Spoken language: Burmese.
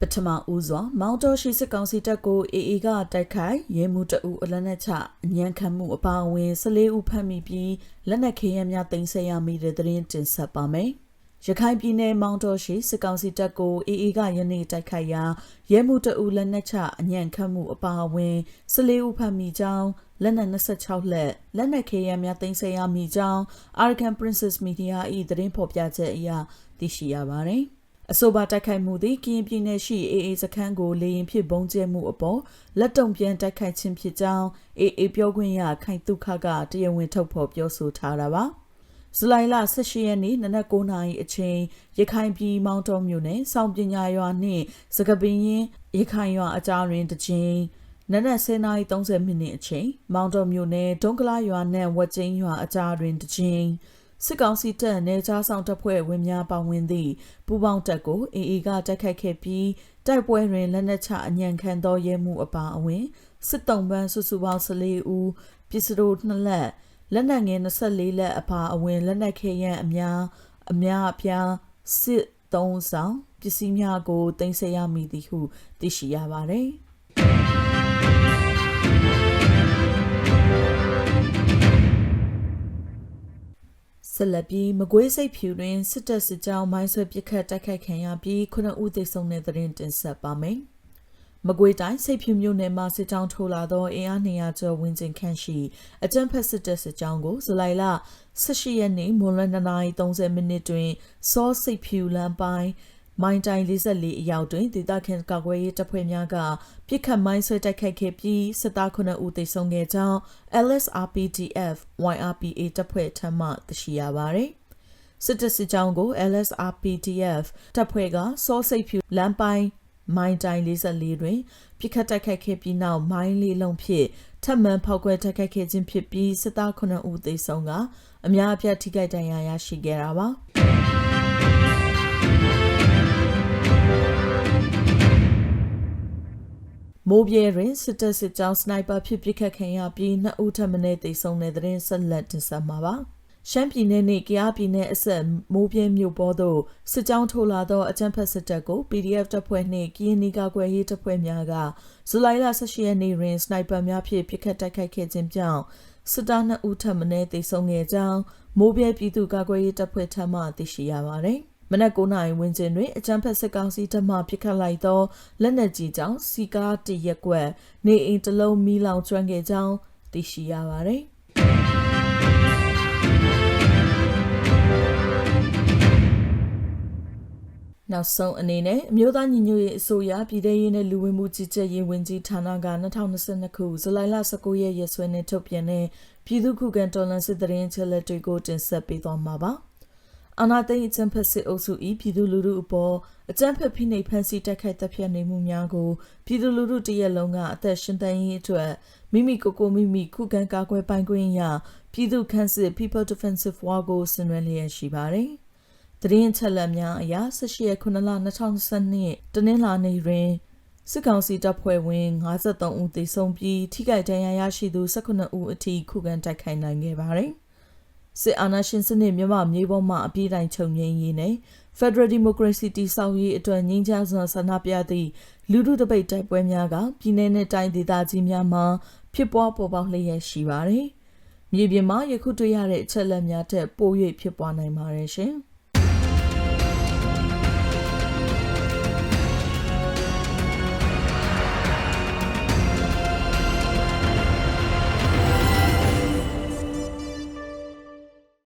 ပထမဦးစွာမောင်တော်ရှိစစ်ကောင်စီတပ်ကိုအေအေကတိုက်ခိုက်ရဲမှုတအူအလက်နက်ချအညံခံမှုအပါအဝင်14ဦးဖမ်းမိပြီးလက်နက်ခဲယမ်းများတင်ဆက်ရမိတဲ့သတင်းတင်ဆက်ပါမယ်။ရခိုင်ပြည်နယ်မောင်တော်ရှိစစ်ကောင်စီတပ်ကိုအေအေကယနေ့တိုက်ခိုက်ရာရဲမှုတအူလက်နက်ချအညံခံမှုအပါအဝင်14ဦးဖမ်းမိကြောင်းလက်နက်26လက်လက်နက်ခဲယမ်းများတင်ဆက်ရမိကြောင်း Arkan Princess Media ၏သတင်းဖော်ပြချက်အရသိရှိရပါတယ်။ အဆိုပါတိုက်ခိုက်မှုသည်ကရင်ပြည်နယ်ရှိအေအေစခန်းကိုလေရင်ဖြစ်ဘုံကျဲမှုအပေါ်လက်တုံပြန်တိုက်ခိုက်ခြင်းဖြစ်ကြောင်းအေအေပြောခွင့်ရခိုင်တုခကတရားဝင်ထုတ်ဖော်ပြောဆိုထားတာပါဇူလိုင်လ18ရက်နေ့နနက်9:00နာရီအချိန်ရခိုင်ပြည်မောင်တော်မြို့နယ်စောင်းပညာရွာနှင့်စကပင်းရင်ရခိုင်ရွာအကြားတွင်တစ်ချိန်နနက်10:30မိနစ်အချိန်မောင်တော်မြို့နယ်ဒုံကလာရွာနဲ့ဝက်ကျင်းရွာအကြားတွင်တစ်ချိန် စစ်ကောင်စီတပ်နယ်ခြားဆောင်တပ်ဖွဲ့ဝင်များပါဝင်သည့်ပူးပေါင်းတပ်ကိုအေအေကတိုက်ခိုက်ခဲ့ပြီးတိုက်ပွဲတွင်လက်နက်ချအညံခံသောရဲမှုအပါအဝင်စစ်တုံးပန်းစုစုပေါင်း14ဦးပစ္စတို2လက်လက်နက်ငယ်24လက်အပါအဝင်လက်နက်ခဲယမ်းအများအများအပြားစစ်သုံးဆောင်ပစ္စည်းများကိုတင်ဆက်ရမည်သည်ဟုသိရှိရပါသည် ဆက်လက်ပြီးမကွေးစိတ်ဖြူတွင်စစ်တပ်စစ်ကြောင်းမိုင်းဆွဲပစ်ခတ်တိုက်ခိုက်ခံရပြီးခုနှစ်ဦးသေဆုံးတဲ့သတင်းတင်ဆက်ပါမယ်။မကွေးတိုင်းစိတ်ဖြူမြို့နယ်မှာစစ်ကြောင်းထိုးလာသောအင်အား200ကျော်ဝန်းကျင်ခန့်ရှိအကြမ်းဖက်စစ်တပ်စစ်ကြောင်းကိုဇူလိုင်လ18ရက်နေ့မွန်လွယ်2:30မိနစ်တွင်စောစိတ်ဖြူလမ်းပိုင်း မိုင်းတိုင်း44အရောက်တွင်ဒေသခံကာကွယ်ရေးတပ်ဖွဲ့များကပြစ်ခတ်မိုင်းဆွဲတိုက်ခိုက်ခဲ့ပြီးစစ်သား9ဦးသေဆုံးခဲ့ကြောင်း LSRPDF YRPA တပ်ဖွဲ့ထံမှသိရှိရပါသည်စစ်တပ်စစ်ကြောင်းကို LSRPDF တပ်ဖွဲ့ကစောစိတ်ဖြူလမ်းပိုင်းမိုင်းတိုင်း44တွင်ပြစ်ခတ်တိုက်ခိုက်ခဲ့ပြီးနောက်မိုင်းလေးလုံးဖြင့်ထပ်မံဖောက်ခွဲတိုက်ခိုက်ခဲ့ခြင်းဖြစ်ပြီးစစ်သား9ဦးသေဆုံးကအများအပြားထိခိုက်ဒဏ်ရာရရှိခဲ့တာပါ မိုးပြဲတွင်စစ်တပ်စစ်ကြောင်းစနိုက်ပါဖြစ်ပစ်ခတ်ခံရပြီးနှစ်ဦးထပ်မံသေဆုံးတဲ့တဲ့ဆက်လက်တင်ဆက်မှာပါရှမ်းပြည်နယ်နှင့်ကယားပြည်နယ်အဆက်မိုးပြဲမြို့ပေါ်သို့စစ်ကြောင်းထိုးလာသောအကြမ်းဖက်စစ်တပ်ကို PDF တပ်ဖွဲ့နှင့်ကရင်နီကာကွယ်ရေးတပ်ဖွဲ့များကဇူလိုင်လ18ရက်နေ့တွင်စနိုက်ပါများဖြင့်ပစ်ခတ်တိုက်ခိုက်ခဲ့ခြင်းကြောင့်စစ်သား2ဦးထပ်မံသေဆုံးခဲ့ကြောင်းမိုးပြဲပြည်သူ့ကာကွယ်ရေးတပ်ဖွဲ့ထံမှသိရှိရပါသည် မနက်9:00နာရီဝန်းကျင်တွင်အကြမ်းဖက်စစ်ကောင်စီတပ်မှပစ်ခတ်လိုက်သောလက်နက်ကြီးကြောင့်စီကားတရက်ကွက်နေအိမ်တစ်လုံးမီးလောင်ကျွမ်းခဲ့ကြောင်းသိရှိရပါသည်နောက်ဆုံးအနေနဲ့အမျိုးသားညီညွတ်ရေးအစိုးရပြည်ထရေးနဲ့လူဝင်မှုကြီးကြပ်ရေးဝန်ကြီးဌာနက2022ခုဇူလိုင်လ19ရက်ရက်စွဲနဲ့ထုတ်ပြန်တဲ့ပြည်သူ့ခုခံတော်လှန်စစ်တရင်ချက်လက်တွေကိုတင်ဆက်ပေးသွားမှာပါ။ အာနာသိန်းအကြံဖက်စစ်အုပ်စု၏ပြည်သူလူထုအပေါ်အကြံဖက်ဖိနှိပ်ဖန်ဆီးတိုက်ခိုက်တပ်ဖြတ်နေမှုများကိုပြည်သူလူထုတရက်လုံးကအသက်ရှင်သန်ရေးအတွက်မိမိကိုယ်ကိုမိမိခုခံကာကွယ်ပိုင်ခွင့်ရပြည်သူခန့်စစ် People Defensive War ကိုဆင်နွှဲလျက်ရှိပါတယ်။တရင်ချက်လက်များအရ18ရက်9လ2022တနင်္လာနေ့တွင်စစ်ကောင်စီတပ်ဖွဲ့ဝင်53ဦးသေဆုံးပြီးထိခိုက်ဒဏ်ရာရရှိသူ18ဦးအထိခုခံတိုက်ခိုက်နိုင်ခဲ့ပါတယ်။ စစ်အာဏာရှင်စနစ်မြမမြေပေါ်မှာအပြည့်တိုင်းချုပ်ငြိမ်းရေးနဲ့ Federal Democracy တည်ဆောက်ရေးအတွက်ငြိမ်းချမ်းစွာဆန္ဒပြသည့်လူထုတပိတ်တိုက်ပွဲများကပြည်내နဲ့တိုင်းဒေသကြီးများမှာဖြစ်ပွားပေါ်ပေါက်လျက်ရှိပါတယ်။မြေပြင်မှာယခုတွေ့ရတဲ့အချက်အလက်များထက်ပို၍ဖြစ်ပွားနိုင်ပါတယ်ရှင်။